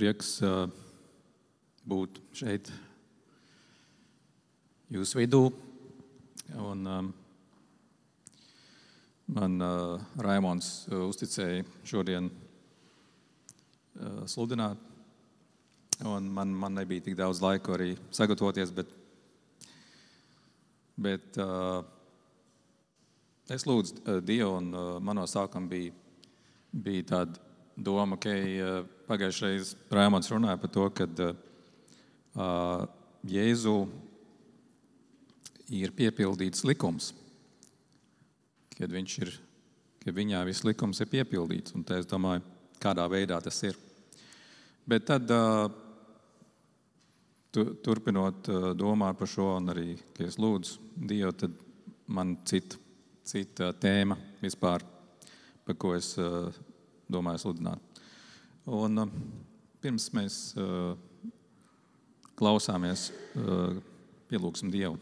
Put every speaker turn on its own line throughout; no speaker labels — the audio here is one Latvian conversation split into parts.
prieks būt šeit, jūsu vidū. Un, um, man uh, Raimons uh, uzticēja šodien uh, sludināt. Un man, man nebija tik daudz laika arī sagatavoties, bet, bet uh, es lūdzu uh, Dievu, un uh, manā sākumā bija, bija tāda doma, ka uh, pagājušajā reizē Raimons runāja par to, ka uh, Jēzu ir piepildīts likums, kad, ir, kad viņā viss likums ir piepildīts. Un es domāju, kādā veidā tas ir. Bet tad, tu, turpinot domāt par šo, un arī, ka es lūdzu Dievu, tad man cita, cita tēma vispār, par ko es domāju sludināt. Un pirms mēs klausāmies, pielūgsim Dievu.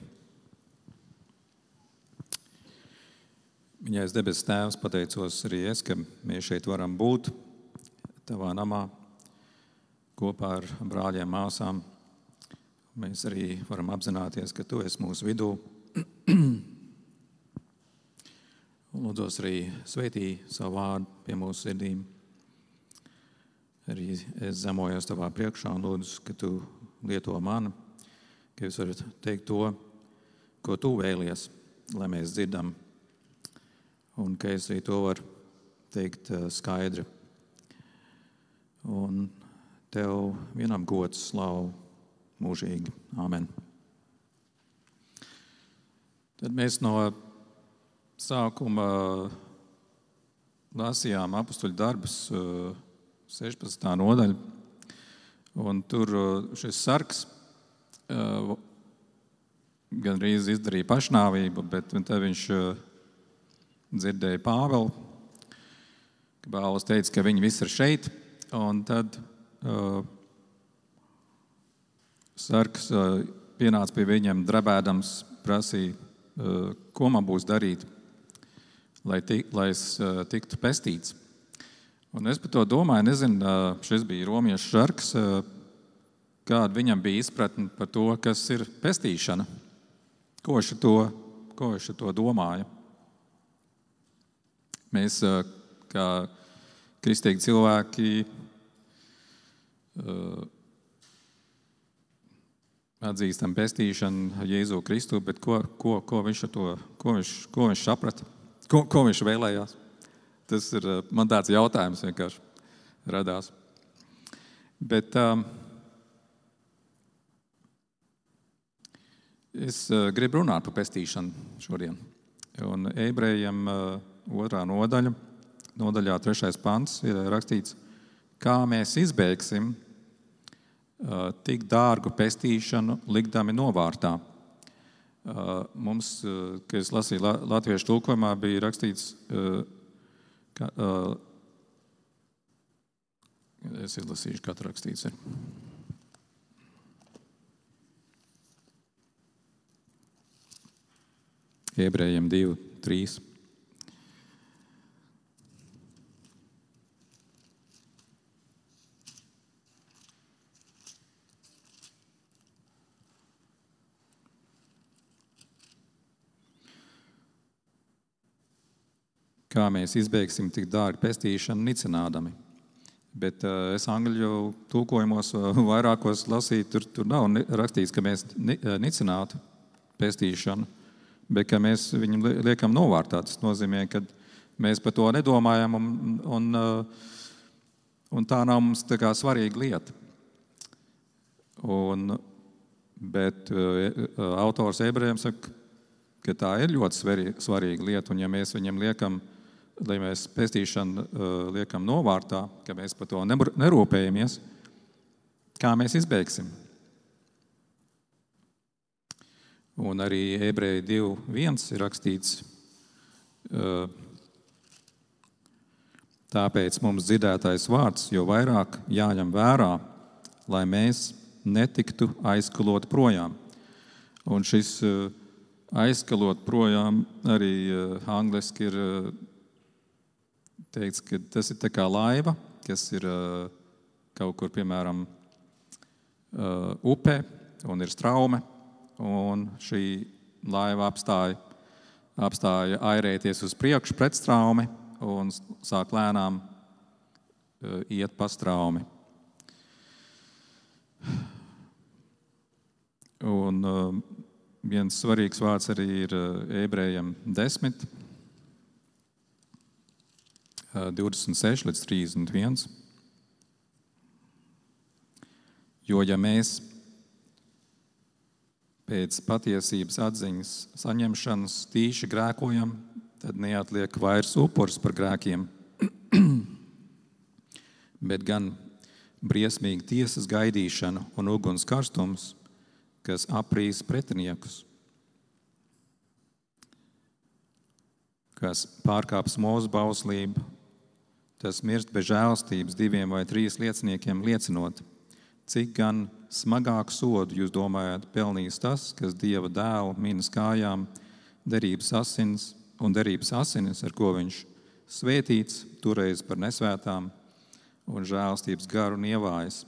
Viņai es debesu Tēvs pateicos arī es, ka mēs šeit varam būt Tavā namā kopā ar brāļiem, māsām. Mēs arī varam apzināties, ka Tu esi mūsu vidū. Lūdzu, arī sveitī savu vārdu pie mūsu sirdīm. Arī es zemojos Tavā priekšā un lūdzu, ka Tu lieto mani, ka Jūs varat teikt to, ko Tu vēlies, lai mēs dzirdam un ka es arī to varu teikt eh, skaidri. Un tev vienam gods, slavu mūžīgi. Amen. Tad mēs no sākuma lasījām apakstuļu darbus 16. Eh, nodaļu. Un tur eh, šis sarks gandrīz izdarīja pašnāvību, bet viņš dzirdēju Pāvelu, ka Pāvils teica, ka viņi visi ir šeit. Un tad uh, sarks uh, pienāca pie viņiem, drebēdams, prasīja, uh, ko man būs darīt, lai, tik, lai es uh, tiktu pestīts. Un es par to domāju, nezinu, šis bija romiešu sarks, uh, kāda viņam bija izpratne par to, kas ir pestīšana. Ko viņš to, ko to domāja? Mēs, kā kristīgi cilvēki, atzīstam pestīšanu Jēzu Kristu, bet ko, ko, ko, viņš, to, ko, viņš, ko viņš saprata? Ko, ko viņš vēlējās? Tas ir man tāds jautājums vienkārši radās. Bet um, es uh, gribu runāt par pestīšanu šodien. Un ebrejiem uh, otrā nodaļa, nodaļā trešais pants ir rakstīts, kā mēs izbeigsim uh, tik dārgu pestīšanu, likdami novārtā. Uh, mums, uh, kad es lasīju latviešu tulkojumā, bija rakstīts, ka, es izlasīšu, tur rakstīts. Ir. Ebrejiem 2, 3. Kā mēs izbeigsim tik dārgu pestīšanu nicinādami. Bet uh, es angļu tulkojumos uh, vairākos lasīju, tur, tur nav rakstīts, ka mēs uh, nicinātu pestīšanu, bet ka mēs viņu liekam novārtā. Tas nozīmē, ka mēs par to nedomājam, un, un, uh, un tā nav mums tā svarīga lieta. Un, bet uh, autors ebrejiem saka, ka tā ir ļoti svarīga lieta, un ja mēs viņam liekam, uh, lai mēs pestīšanu uh, liekam novārtā, ka mēs par to nerūpējamies, kā mēs izbeigsim. Un arī ebreji 2.1 ir rakstīts, uh, tāpēc mums dzirdētais vārds jau vairāk jāņem vērā, lai mēs netiktu aizskalot projām. Un šis uh, aizskalot projām arī angliski ir teikts, ka tas ir kā laiva, kas ir kaut kur, piemēram, upē un ir straume, un šī laiva apstāja, apstāja airēties uz priekšu pret straumi un sāk lēnām iet pa straumi. Un viens svarīgs vārds arī ir ebrejiem 10, uh, 26 līdz 31. Jo ja mēs pēc patiesības atziņas saņemšanas tīši grēkojam, tad neatliek vairs upuris par grēkiem, bet gan briesmīga tiesas gaidīšana un uguns karstums, kas aprīs pretiniekus, kas pārkāps mūsu bauslību, tas mirst bez žēlstības diviem vai trīs lieciniekiem liecinot, cik gan smagāku sodu jūs domājat pelnījis tas, kas Dieva dēlu minas kājām, derības asins un derības asinis, ar ko viņš svētīts, toreiz par nesvētām un žēlstības garu nievājas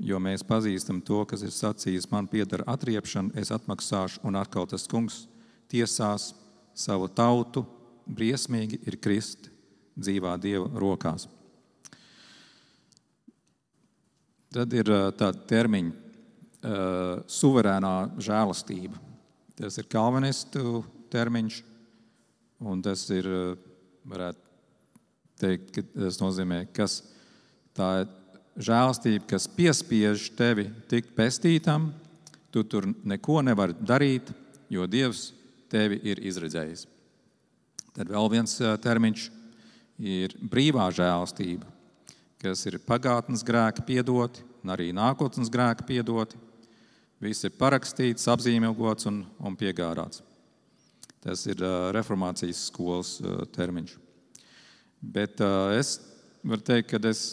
jo mēs pazīstam to, kas ir sacījis, man pieder atriepšana, es atmaksāšu, un atkal tas kungs tiesās savu tautu, briesmīgi ir krist dzīvā dieva rokās. Tad ir tāda termiņa, uh, suverēnā žēlastība. Tas ir kalvinistu termiņš, un tas ir, varētu teikt, ka tas nozīmē, kas tā ir žēlastība, kas piespiež tevi tikt pestītam, tu tur neko nevari darīt, jo Dievs tevi ir izredzējis. Tad vēl viens termiņš ir brīvā žēlastība, kas ir pagātnes grēki piedoti un arī nākotnes grēki piedoti. Viss ir parakstīts, apzīmēgots un, un piegādāts. Tas ir reformācijas skolas termiņš. Bet es varu teikt, ka es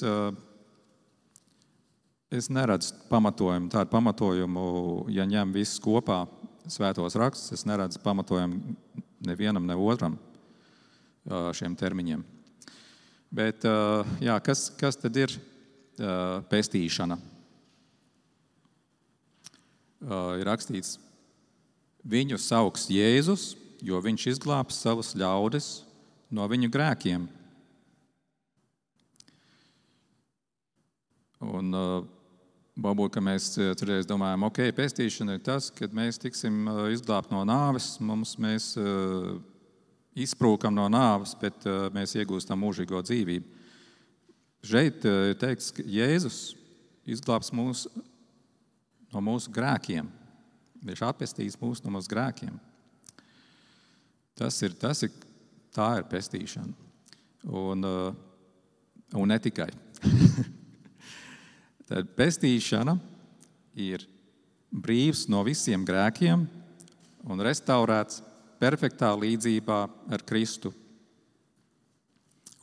Es neredzu pamatojumu, tādu pamatojumu, ja ņem visus kopā svētos rakstus, es neredzu pamatojumu nevienam, ne otram šiem termiņiem. Bet jā, kas, kas tad ir pestīšana? Ir rakstīts, viņu sauks Jēzus, jo viņš izglābs savus ļaudis no viņu grēkiem. Un, Varbūt mēs toreiz domājam, ok, pestīšana ir tas, kad mēs tiksim izglābti no nāves, mums mēs izprūkam no nāves, bet mēs iegūstam mūžīgo dzīvību. Šeit ir teikts, ka Jēzus izglābs mūs no mūsu grēkiem. Viņš atpestīs mūs no mūsu grēkiem. Tas ir, tas ir, tā ir pestīšana. Un, un ne tikai. Tad pestīšana ir brīvs no visiem grēkiem un restaurēts perfektā līdzībā ar Kristu.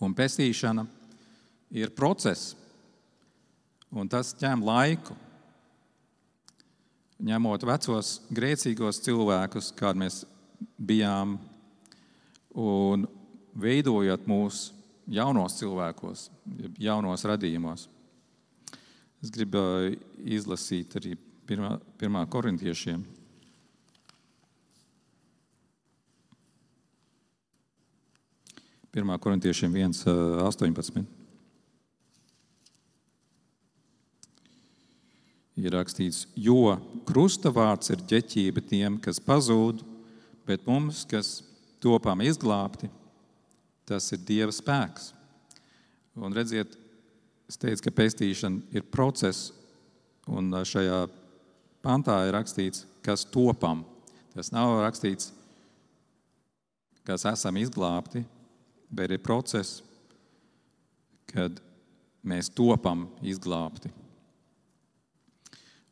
Un pestīšana ir process, un tas ņem laiku. Ņemot vecos grēcīgos cilvēkus, kādi mēs bijām, un veidojot mūsu jaunos cilvēkos, jaunos radījumos. Es gribu izlasīt arī pirmā, pirmā korintiešiem. Pirmā korintiešiem 1.18. Ir rakstīts, jo krusta vārds ir ģeķība tiem, kas pazūd, bet mums, kas topām izglābti, tas ir Dieva spēks. Un redziet, Es teicu, ka pestīšana ir process, un šajā pantā ir rakstīts, kas topam. Tas nav rakstīts, kas esam izglābti, bet ir process, kad mēs topam izglābti.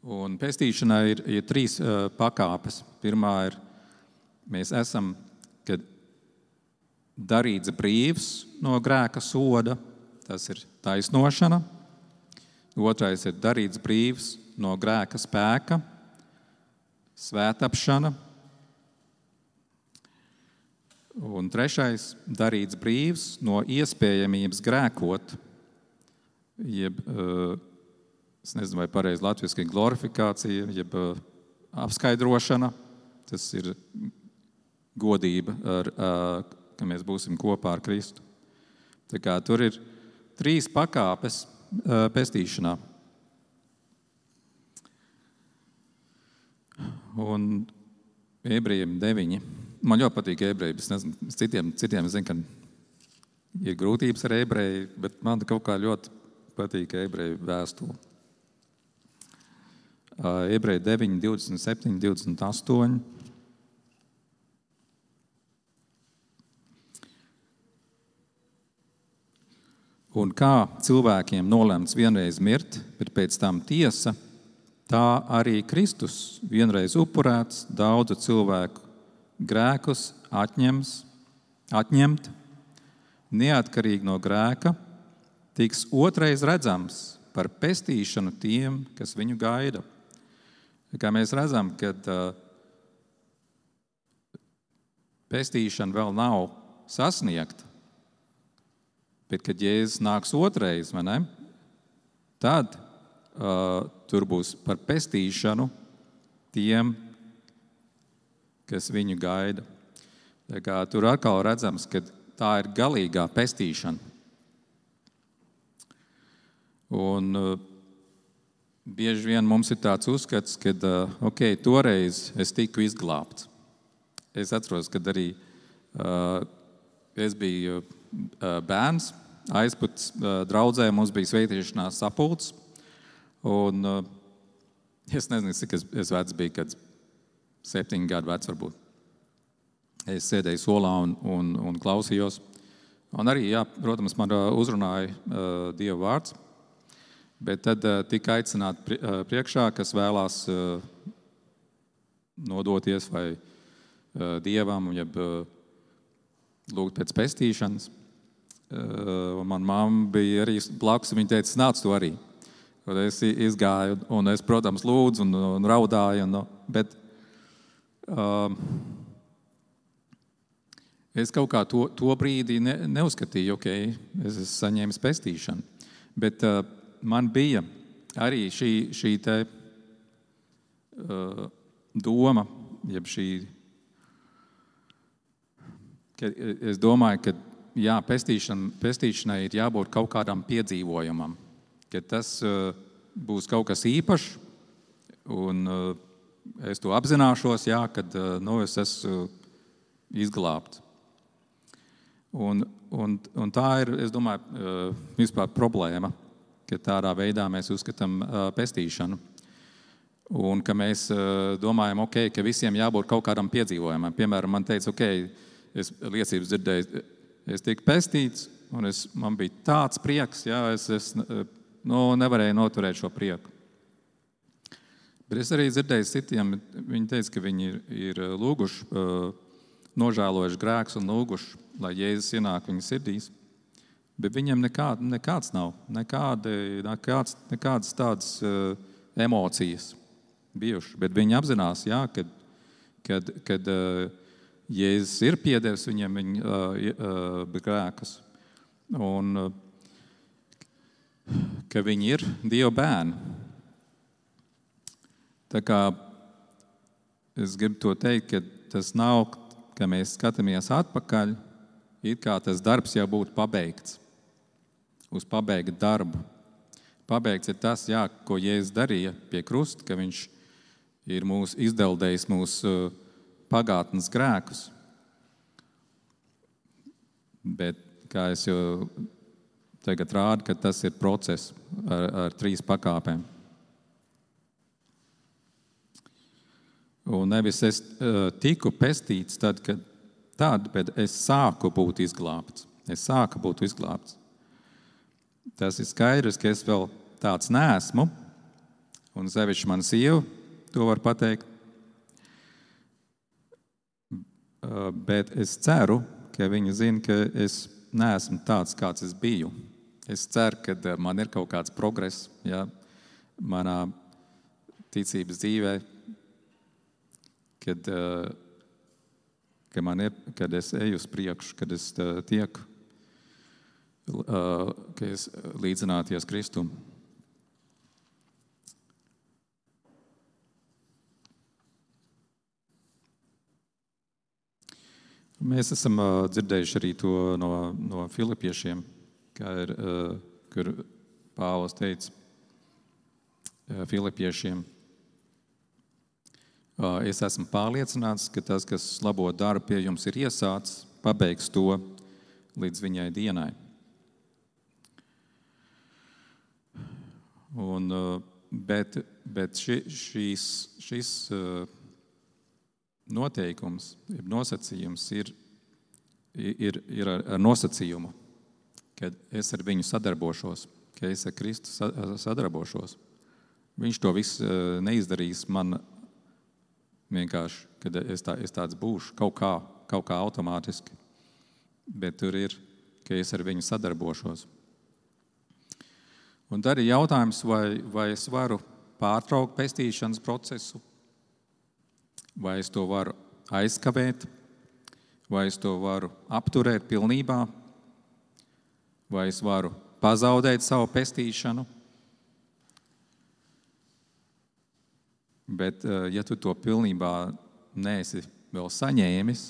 Un pestīšanai ir, ir trīs uh, pakāpes. Pirmā ir, mēs esam darīts brīvs no grēka soda, tas ir taisnošana, otrais ir darīts brīvs no grēka spēka, svētapšana, un trešais - darīts brīvs no iespējamības grēkot, jeb es nezinu, vai pareizi latviešu glorifikācija, jeb apskaidrošana. Tas ir godība, ar, ka mēs būsim kopā ar Kristu. Tā kā tur ir trīs pakāpes pestīšanā. Un ebrejiem deviņi. Man ļoti patīk ebreji. Es nezinu, citiem, citiem zinu, ka ir grūtības ar ebreju, bet man kaut kā ļoti patīk ebreju vēstule. Ebreji 9, 27, 28. Un kā cilvēkiem nolemts vienreiz mirt, bet pēc tam tiesa, tā arī Kristus vienreiz upurēts daudzu cilvēku grēkus atņems, atņemt, neatkarīgi no grēka, tiks otrais redzams par pestīšanu tiem, kas viņu gaida. Kā mēs redzam, kad pestīšana vēl nav sasniegta, Bet, kad Jēzus nāks otrais, tad uh, tur būs par pestīšanu tiem, kas viņu gaida. Tur atkal redzams, ka tā ir galīgā pestīšana. Un, uh, bieži vien mums ir tāds uzskats, ka uh, okay, toreiz es tiku izglābts. Es atceros, kad arī uh, es biju uh, bērns aizpūtas draudzē mums bija sveitīšanās sapulcs. Un, es nezinu, cik es, es vecs biju, kad septiņi gadi vecs varbūt. Es sēdēju solā un, un, un klausījos. Un arī, jā, protams, man uzrunāja uh, Dieva vārds. Bet tad uh, tika aicināti priekšā, kas vēlās uh, nodoties vai uh, dievam, jeb uh, lūgt pēc pestīšanas. Un manā mamma bija arī blakus. Viņa teica, nāc to arī. Un es izgāju, un es, protams, lūdzu un, un raudāju. Un, bet um, es kaut kā to, to brīdi ne, neuzskatīju, ok, es esmu saņēmis pestīšanu. Bet uh, man bija arī šī, šī te, uh, doma, jeb šī. Es domāju, ka jā, pestīšana, pestīšanai ir jābūt kaut kādam piedzīvojumam, ka tas uh, būs kaut kas īpašs, un uh, es to apzināšos, jā, kad uh, nu, es esmu izglābts. Un, un, un tā ir, es domāju, vispār problēma, ka tādā veidā mēs uzskatām pestīšanu. Un ka mēs domājam, okay, ka visiem jābūt kaut kādam piedzīvojumam. Piemēram, man teica, ok, es liecības dzirdēju, Es tiku pestīts, un es, man bija tāds prieks, jā, es, es nu, nevarēju noturēt šo prieku. Bet es arī dzirdēju citiem, viņi teica, ka viņi ir, ir lūguši, nožēlojuši grēkus un lūguši, lai Jēzus ienāk viņu sirdīs. Bet viņiem nekā, nekāds nav, nekādi, nekāds, nekādas tādas uh, emocijas bijušas. Bet viņi apzinās, jā, kad, kad, kad uh, Jēzus ir piedevis viņiem viņa uh, grēkus, un uh, ka viņi ir Dieva bērni. Tā kā es gribu to teikt, ka tas nav, ka mēs skatāmies atpakaļ, it kā tas darbs jau būtu pabeigts, uz pabeigta darbu. Pabeigts ir tas, jā, ko Jēzus darīja pie krusta, ka viņš ir mūs izdeldējis mūsu uh, pagātnes grēkus. Bet, kā jau tagad rādu, tas ir process ar, ar trīs pakāpēm. Un nevis es uh, tiku pestīts tad, kad tad, bet es sāku būt izglābts. Es sāku būt izglābts. Tas ir skaidrs, ka es vēl tāds nesmu, un sevišķi mana sieva to var pateikt. Uh, bet es ceru, ka viņi zina, ka es neesmu tāds, kāds es biju. Es ceru, ka uh, man ir kaut kāds progress ja, manā ticības dzīvē, kad, uh, kad, ir, kad es eju uz priekšu, kad es tieku ka es līdzināties Kristum. Mēs esam dzirdējuši arī to no, no filipiešiem, kā ir, kur Pāvils teica filipiešiem. Es esmu pārliecināts, ka tas, kas labo darbu pie jums ir iesācis, pabeigs to līdz viņai dienai. Un, bet bet ši, šīs, šis noteikums, nosacījums ir, ir, ir ar, nosacījumu, ka es ar viņu sadarbošos, ka es ar Kristu sadarbošos. Viņš to visu neizdarīs man vienkārši, kad es, tā, es tāds būšu, kaut kā, kaut kā automātiski. Bet tur ir, ka es ar viņu sadarbošos. Un tad ir jautājums, vai, vai es varu pārtraukt pestīšanas procesu, vai es to varu aizkavēt, vai es to varu apturēt pilnībā, vai es varu pazaudēt savu pestīšanu. Bet, eh, ja tu to pilnībā neesi vēl saņēmis,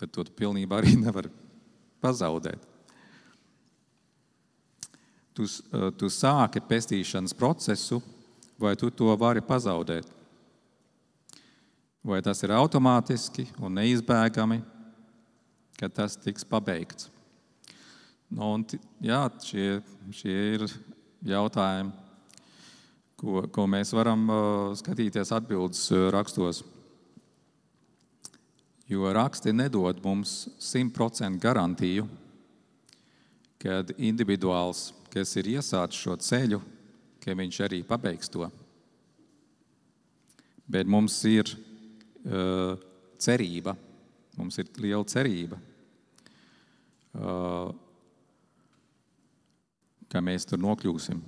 tad to pilnībā arī nevar pazaudēt. Tu, eh, tu sāki pestīšanas procesu, vai tu to vari pazaudēt? Vai tas ir automātiski un neizbēgami, ka tas tiks pabeigts? Nu, un, jā, šie, šie ir jautājumi, ko, ko mēs varam skatīties atbildes rakstos. Jo raksti nedod mums simtprocentu garantiju, kad individuāls, kas ir iesācis šo ceļu, ka viņš arī pabeigs to. Bet mums ir uh, cerība, mums ir liela cerība, uh, ka mēs tur nokļūsim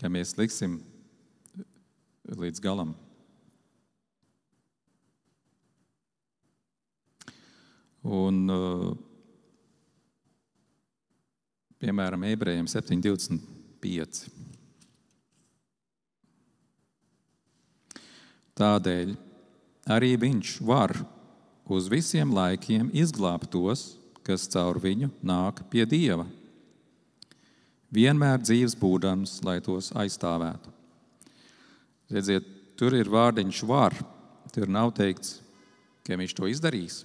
ka mēs liksim līdz galam. Un, uh, piemēram, ebrejiem 7,25. Tādēļ arī viņš var uz visiem laikiem izglābt tos, kas caur viņu nāk pie Dieva vienmēr dzīves būdams, lai tos aizstāvētu. Redziet, tur ir vārdiņš var, tur nav teikts, ka viņš to izdarīs,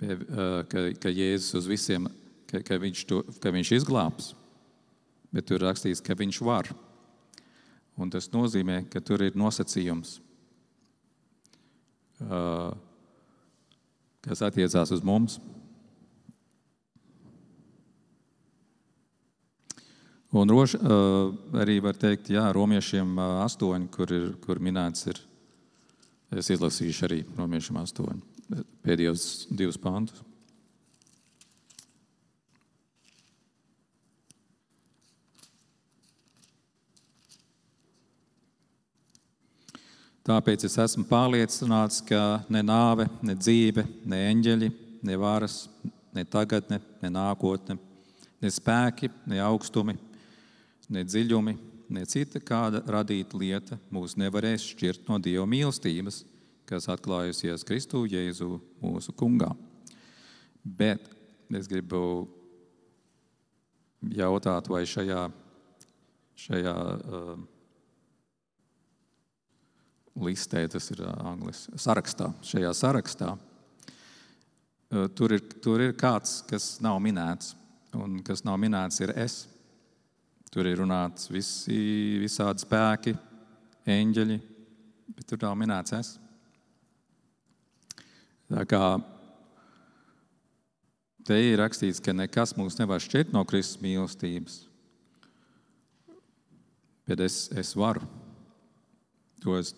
ka, ka Jēzus uz visiem, ka, ka, viņš, to, ka viņš izglābs, bet tur rakstīts, ka viņš var. Un tas nozīmē, ka tur ir nosacījums, kas attiecās uz mums. Un rož, arī var teikt, jā, romiešiem astoņi, kur ir kur minēts, ir. Es izlasīšu arī romiešiem astoņi, pēdējos divus pantus. Tāpēc es esmu pārliecināts, ka ne nāve, ne dzīve, ne eņģeļi, ne varas, ne tagadne, ne nākotne, ne spēki, ne augstumi, ne dziļumi, ne cita kāda radīta lieta mūs nevarēs šķirt no Dieva mīlestības, kas atklājusies Kristu Jēzu mūsu kungā. Bet es gribu jautāt, vai šajā, šajā uh, listē, tas ir uh, anglis, sarakstā, šajā sarakstā, uh, tur, ir, tur ir kāds, kas nav minēts, un kas nav minēts, ir es. Tur ir runāts visi, visādi spēki, eņģeļi, bet tur nav minēts es. Tā kā te ir rakstīts, ka nekas mūs nevar šķirt no Kristus mīlestības, bet es, es varu. To es,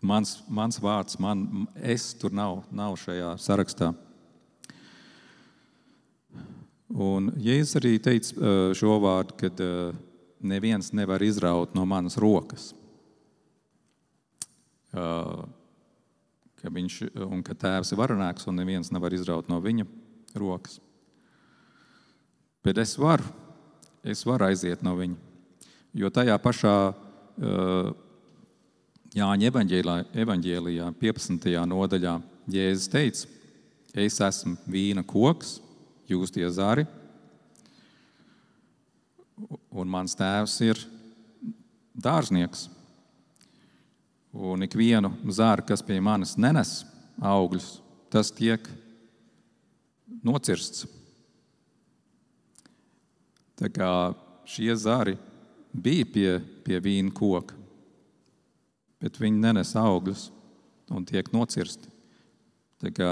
mans, mans vārds, man, es tur nav, nav šajā sarakstā. Un Jēzus arī teica šo vārdu, kad neviens nevar izraut no manas rokas. Ka viņš un ka tēvs ir varonāks un neviens nevar izraut no viņa rokas. Bet es varu, es varu aiziet no viņa. Jo tajā pašā uh, Jāņa evanģēlijā, 15. nodaļā, Jēzus teica, es esmu vīna koks, jūs tie zari, un mans tēvs ir dārznieks. Un ikvienu zāru, kas pie manis nenes augļus, tas tiek nocirsts. Tā kā šie zari bija pie, pie vīna koka, bet viņi nenes augļus un tiek nocirsti. Tā kā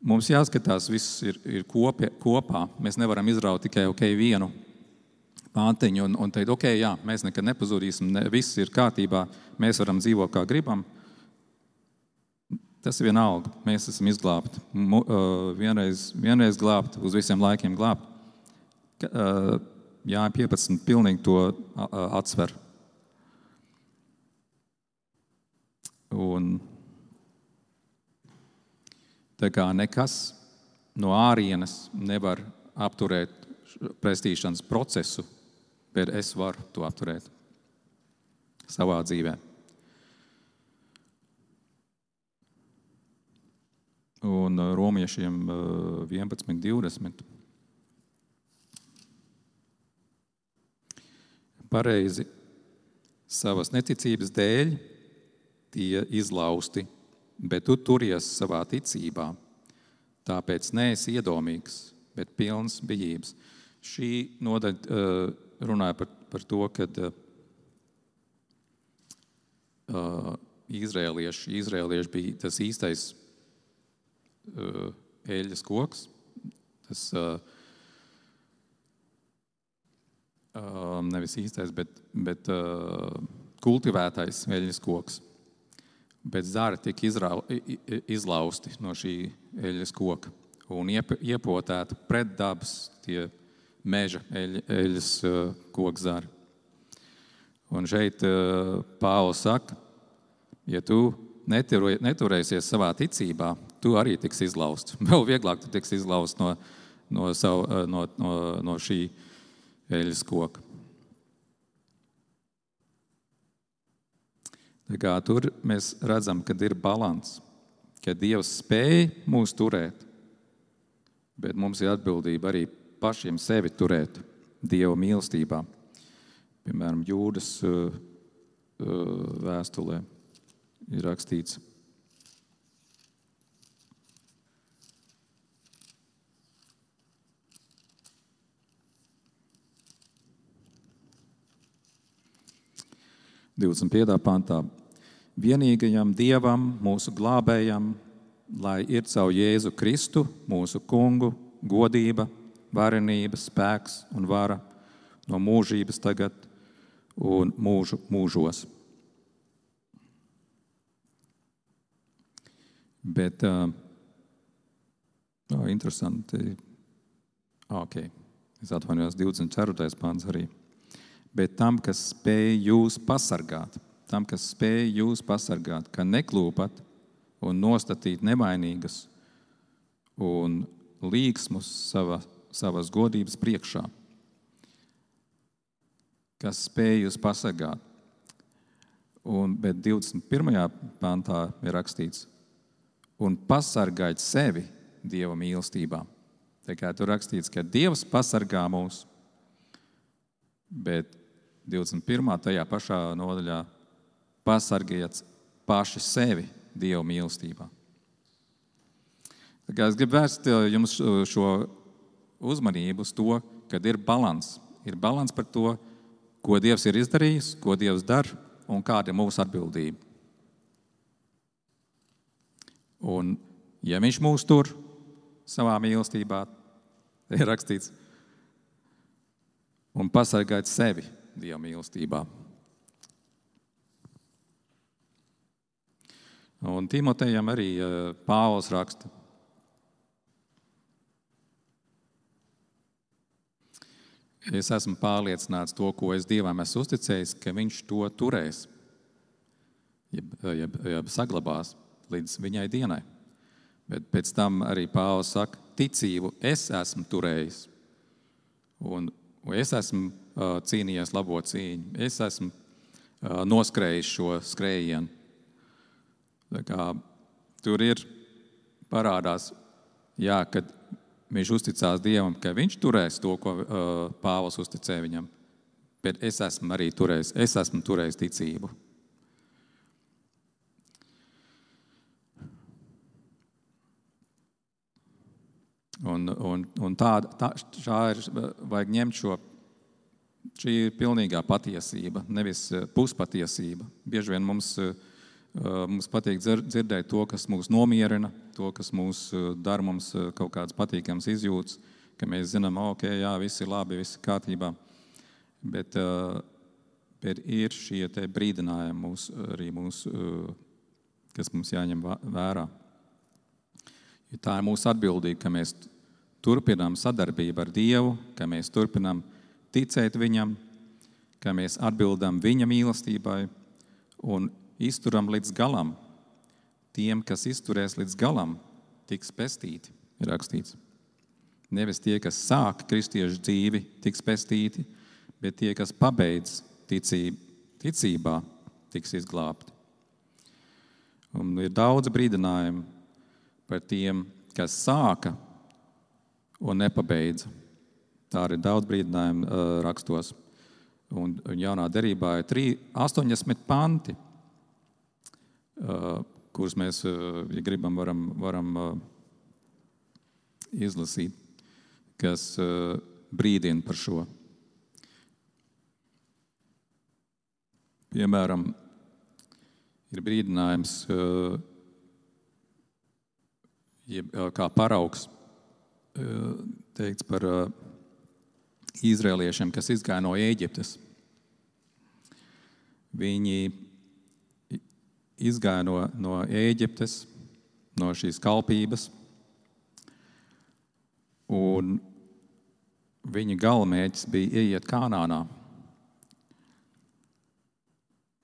mums jāskatās, viss ir, ir kopie, kopā. Mēs nevaram izraut tikai okay, vienu pāntiņu un, un teikt, ok, jā, mēs nekad nepazudīsim, ne, viss ir kārtībā, mēs varam dzīvot kā gribam. Tas ir vienalga. Mēs esam izglābti. Vienreiz, vienreiz glābti, uz visiem laikiem glābti. Jā, 15. pilnīgi to atsver. Un tā kā nekas no ārienes nevar apturēt prestīšanas procesu, bet es varu to apturēt savā dzīvē. Un uh, romiešiem 11, uh, 20. Pareizi savas neticības dēļ tie izlausti, bet tu turies savā ticībā. Tāpēc neesi iedomīgs, bet pilns bijības. Šī nodaļa uh, runāja par, par to, ka uh, izrēlieši, izrēlieši bija tas īstais uh, eļļas koks. Tas, uh, nevis īstais, bet, bet kultivētais eļļas koks. Bet zāri tika izrau, izlausti no šī eļļas koka un iepotēti pretdabas tie meža eļļas kokzāri. Un šeit Pāvils saka, ja tu neturēsies savā ticībā, tu arī tiks izlausts. Vēl vieglāk tu tiks izlausts no, no, savu, no, no, no šī eļļas koka. Tur mēs redzam, ka ir līdzsvars, ka Dievs spēj mūs turēt, bet mums ir atbildība arī pašiem sevi turēt Dieva mīlestībā. Piemēram, Jūdas uh, uh, vēstulē ir rakstīts. Divdesmit pietā pantā. Vienīgajam Dievam, mūsu glābējam, lai ir caur Jēzu Kristu, mūsu kungu, godība, varenība, spēks un vara no mūžības tagad un mūžu mūžos. Bet uh, oh, interesanti. Ok, es atvainojos 24. pāns arī. Bet tam, kas spēj jūs pasargāt, tam, kas spēj jūs pasargāt, ka neklūpat un nostatīt nevainīgas un līksmus savā savas godības priekšā, kas spēj jūs pasargāt. Un, bet 21. pantā ir rakstīts, un pasargāt sevi Dieva mīlestībā. Tā kā tur rakstīts, ka Dievs pasargā mūs, bet 21. tajā pašā nodaļā pasargājiet paši sevi Dieva mīlestībā. Es gribu vērst jums šo uzmanību uz to, ka ir balans. Ir balans par to, ko Dievs ir izdarījis, ko Dievs dara un kāda ir mūsu atbildība. Un, ja Viņš mūs tur savā mīlestībā, ir rakstīts, un pasargāt sevi Dieva mīlestībā. Un Timotejam arī eh, Pāvils raksta, Es esmu pārliecināts to, ko es Dievam esmu uzticējis, ka Viņš to turēs, jeb, jeb, jeb saglabās līdz viņai dienai. Bet pēc tam arī Pāvils saka, ticību es esmu turējis, Un, un es esmu cīnījies labo cīņu, es esmu noskrējis šo skrējienu. Kā, tur ir parādās, jā, kad viņš uzticās Dievam, ka viņš turēs to, ko Pāvils uzticēja viņam. Bet es esmu arī turējis, es esmu turējis ticību. Un, un, un tā, tā, tā ir, vajag ņemt šo, šī ir pilnīgā patiesība, nevis eh, puspatiesība. Bieži vien mums, eh, mums patīk dzir- dzirdēt to, kas mūs nomierina, to, kas mūs eh, dara mums kaut kādas patīkamas izjūtas, ka mēs zinām, ok, jā, viss ir labi, viss ir kārtībā. Bet, bet ir šie brīdinājumi mūs, arī mūs, kas mums jāņem vērā. Jo tā ir mūsu atbildība, ka mēs turpinām sadarbību ar Dievu, ka mēs turpinām ticēt Viņam, ka mēs atbildam Viņa mīlestībai un izturam līdz galam. Tiem, kas izturēs līdz galam, tiks pestīti, ir rakstīts. Nevis tie, kas sāk kristiešu dzīvi, tiks pestīti, bet tie, kas pabeidz ticību, ticībā, tiks izglābti. Un ir daudz brīdinājumu par tiem, kas sāka un nepabeidza. Tā ir daudz brīdinājumu uh, rakstos. Un, un jaunā derībā ir 3, 80 panti, uh, kurus mēs, uh, ja gribam, varam, varam uh, izlasīt, kas uh, brīdina par šo. Piemēram, ir brīdinājums, uh, jeb, uh, kā paraugs uh, teikts par uh, izrēliešiem, kas izgāja no Ēģiptes. Viņi izgāja no, no Ēģiptes, no šīs kalpības, un viņa galamērķis bija ieiet Kanānā.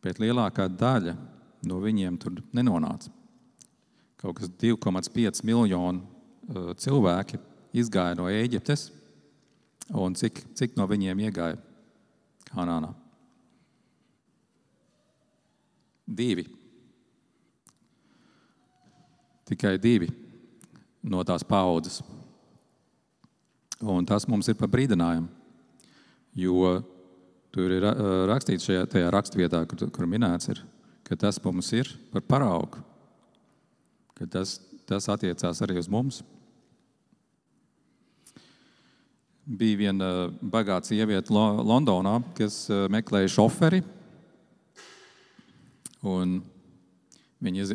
Bet lielākā daļa no viņiem tur nenonāca. Kaut kas 2,5 miljonu uh, cilvēki izgāja no Ēģiptes, un cik, cik no viņiem iegāja Kanānā? Divi. Tikai divi no tās paudzes. Un tas mums ir par brīdinājumu, jo tur ir uh, rakstīts šajā tajā raksturvietā, kur, kur minēts, ir, ka tas mums ir par paraugu, ka tas, tas attiecās arī uz mums. Bija viena bagāta sieviete Lo- Londonā, kas uh, meklēja šoferi.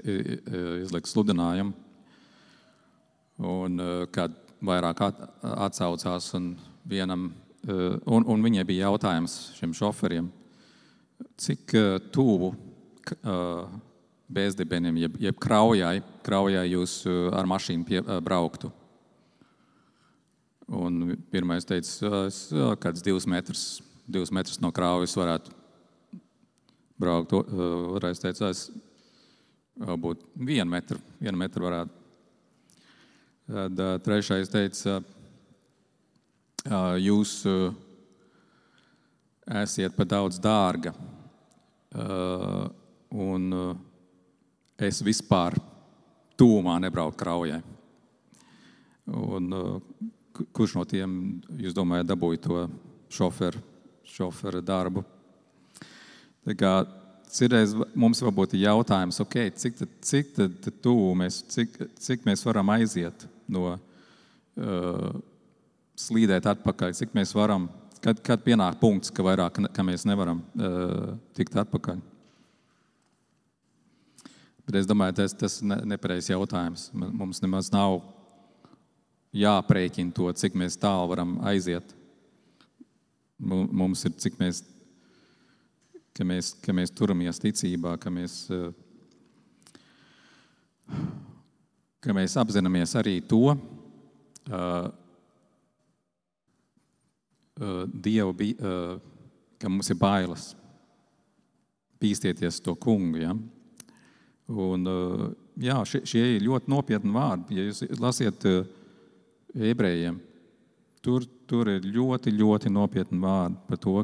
I- izlika sludinājumu, un uh, kad vairāk at, atsaucās, un, vienam, uh, un, un viņai bija jautājums šiem šoferiem, cik tuvu bezdibenim, jeb, jeb kraujai, kraujai jūs ar mašīnu pie, brauktu. Un pirmais teica, es kāds divus metrus, divus metrus no kraujas varētu braukt. Otrais teica, es būt vienu metru, vienu metru varētu. Tad trešais teica, jūs ā, esat par daudz dārga. Un es vispār tūmā nebraucu kraujai. Un, kurš no tiem, jūs domājat, dabūja to šoferu, šoferu darbu? Citreiz mums varbūt ir jautājums, okay, cik, tad, cik tad, tuvu mēs, cik, cik mēs varam aiziet no uh, slīdēt atpakaļ, cik mēs varam, kad, kad pienāk punkts, ka vairāk ka mēs nevaram uh, tikt atpakaļ. Bet es domāju, tas, tas ir nepareizs jautājums. Mums nemaz nav jāprēķina to, cik mēs tālu varam aiziet. Mu- Mums ir cik mēs ka mēs, ka mēs turamies ticībā, ka mēs, eh, ka mēs apzināmies arī to, eh, eh, Dievu, eh, ka mums ir bailes pīstieties to kungu. Ja? Un, eh, jā, šie, šie ir ļoti nopietni vārdi. Ja jūs lasiet eh, ebrejiem, tur, tur ir ļoti, ļoti nopietni vārdi par to,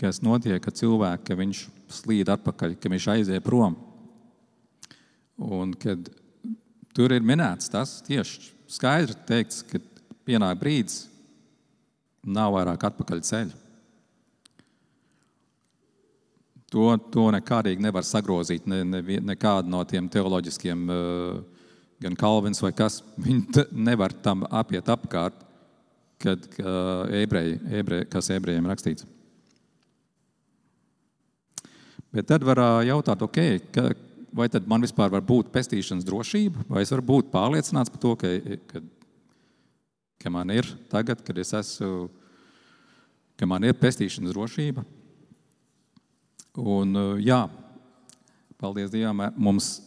kas notiek, ka cilvēks, ka viņš slīd atpakaļ, ka viņš aiziet prom. Un kad tur ir minēts tas tieši skaidri teikts, ka pienāk brīdis, nav vairāk atpakaļ ceļu. To, to nekādīgi nevar sagrozīt. Ne, ne, nekādu no tiem teoloģiskiem, uh, gan Kalvins vai kas, viņi nevar tam apiet apkārt, kad ebreji, ebreji, kas ebrejiem rakstīts. Bet tad var jautāt, okay, ka, vai tad man vispār var būt pestīšanas drošība, vai es varu būt pārliecināts par to, ka, ka, ka man ir tagad, kad es esmu, ka man ir pestīšanas drošība. Un, jā, paldies Dievam, mums,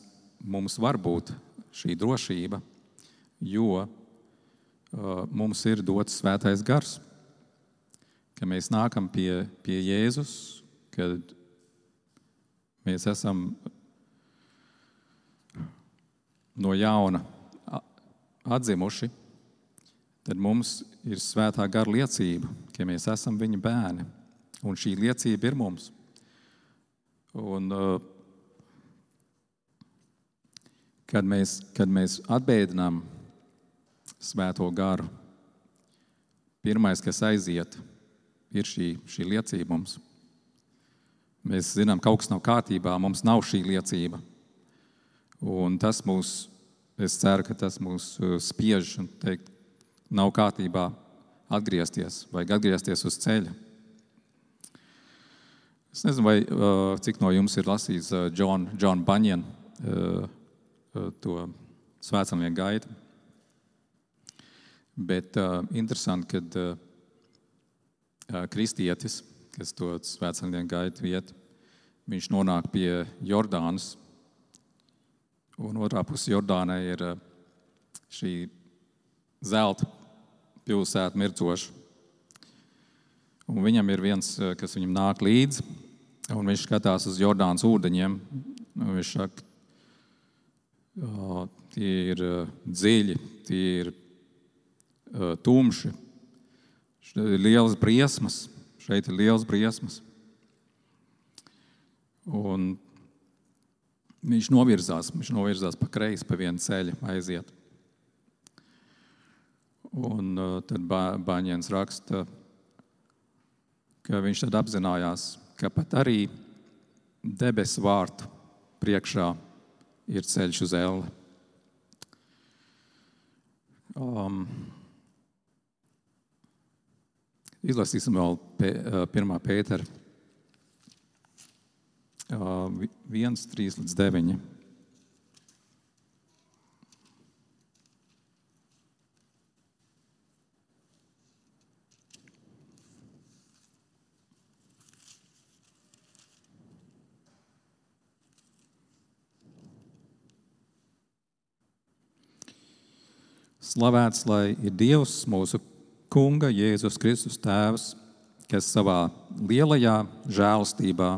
mums var būt šī drošība, jo uh, mums ir dots svētais gars. Kad mēs nākam pie, pie Jēzus, kad mēs esam no jauna atzimuši, tad mums ir svētā gara liecība, ka mēs esam viņa bērni. Un šī liecība ir mums. Un, uh, kad, mēs, kad mēs atbēdinām svēto garu, pirmais, kas aiziet, ir šī, šī liecība mums. Mēs zinām, ka kaut kas nav kārtībā, mums nav šī liecība. Un tas mūs, es ceru, ka tas mūs uh, spiež un teikt, nav kārtībā atgriezties, vajag atgriezties uz ceļa. Es nezinu, vai, uh, cik no jums ir lasījis uh, John, John Bunyan to svētceļnieku gaitu. Bet uh, interesanti, kad uh, uh, kristietis, kas to svētceļnieku gaitu iet, viņš nonāk pie Jordānas. Un otrā pusē Jordānai ir uh, šī zelta pilsēta mircoša. Un viņam ir viens, kas viņam nāk līdzi, Un viņš skatās uz Jordānas ūdeņiem. Viņš saka, tie ir dziļi, tie ir tumši. Šeit ir liels briesmas, šeit ir liels briesmas. Un viņš novirzās, viņš novirzās pa kreisi, pa vienu ceļu aiziet. Un tad Bāņēns raksta, ka viņš tad apzinājās, ka pat arī debesu vārtu priekšā ir ceļš uz elle. Um, izlasīsim vēl pē, uh, 1. pētera uh, 1, 3 līdz 9. Slavēts lai ir Dievs, mūsu Kunga, Jēzus Kristus Tēvs, kas savā lielajā žēlastībā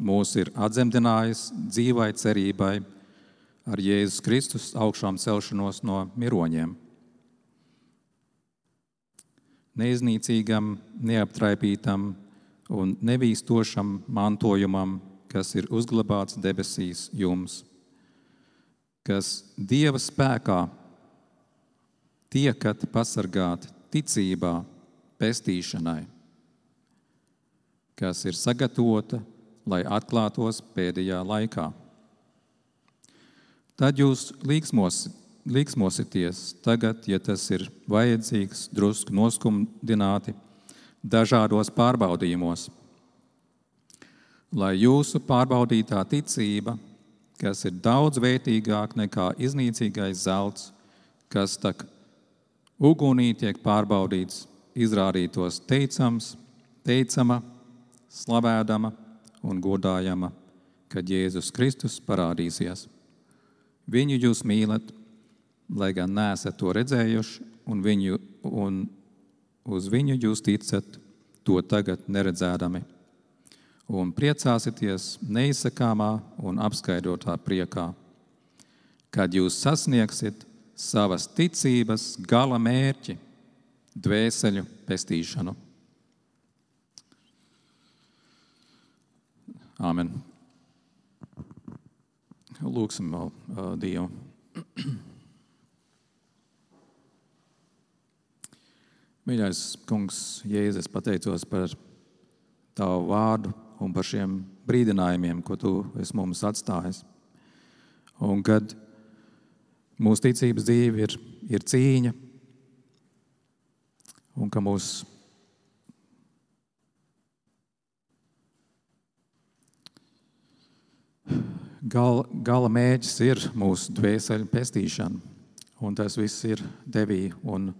mūs ir atzemdinājis dzīvai cerībai ar Jēzus Kristus augšām celšanos no miroņiem. Neiznīcīgam, neaptraipītam un nevīstošam mantojumam, kas ir uzglabāts debesīs jums, kas Dieva spēkā tiekat pasargāti ticībā, pestīšanai, kas ir sagatavota, lai atklātos pēdējā laikā. Tad jūs līksmos, līksmosieties tagad, ja tas ir vajadzīgs, drusku noskumdināti dažādos pārbaudījumos, lai jūsu pārbaudītā ticība, kas ir daudz vērtīgāka nekā iznīcīgais zelts, kas tak ugunī tiek pārbaudīts, izrādītos teicams, teicama, slavēdama un godājama, kad Jēzus Kristus parādīsies. Viņu jūs mīlat, lai gan neesat to redzējuši, un, viņu, un uz viņu jūs ticat, to tagad neredzēdami. Un priecāsieties neizsakāmā un apskaidrotā priekā, kad jūs sasniegsiet savas ticības gala mērķi, dvēseļu pestīšanu. Āmen. Lūksim vēl uh, Dievu. Mīļais kungs, Jēzus, pateicos par tavu vārdu un par šiem brīdinājumiem, ko tu esi mums atstājis. Un kad mūsu ticības dzīve ir, ir cīņa, un ka mūsu gal, gala mērķis ir mūsu dvēseli pestīšana, un tas viss ir devī. Un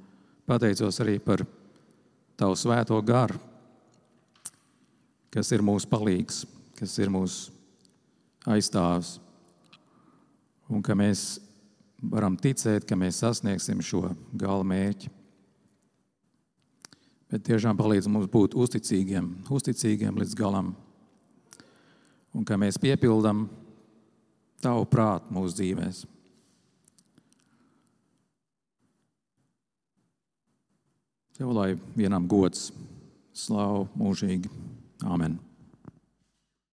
pateicos arī par Tavu svēto garu, kas ir mūsu palīgs, kas ir mūsu aizstāvs, un ka mēs varam ticēt, ka mēs sasniegsim šo gala mērķi. Bet tiešām palīdz mums būt uzticīgiem, uzticīgiem līdz galam, un ka mēs piepildām tavu prātu mūsu dzīvēm. Tev lai vienam gods, slavu mūžīgi. Āmen!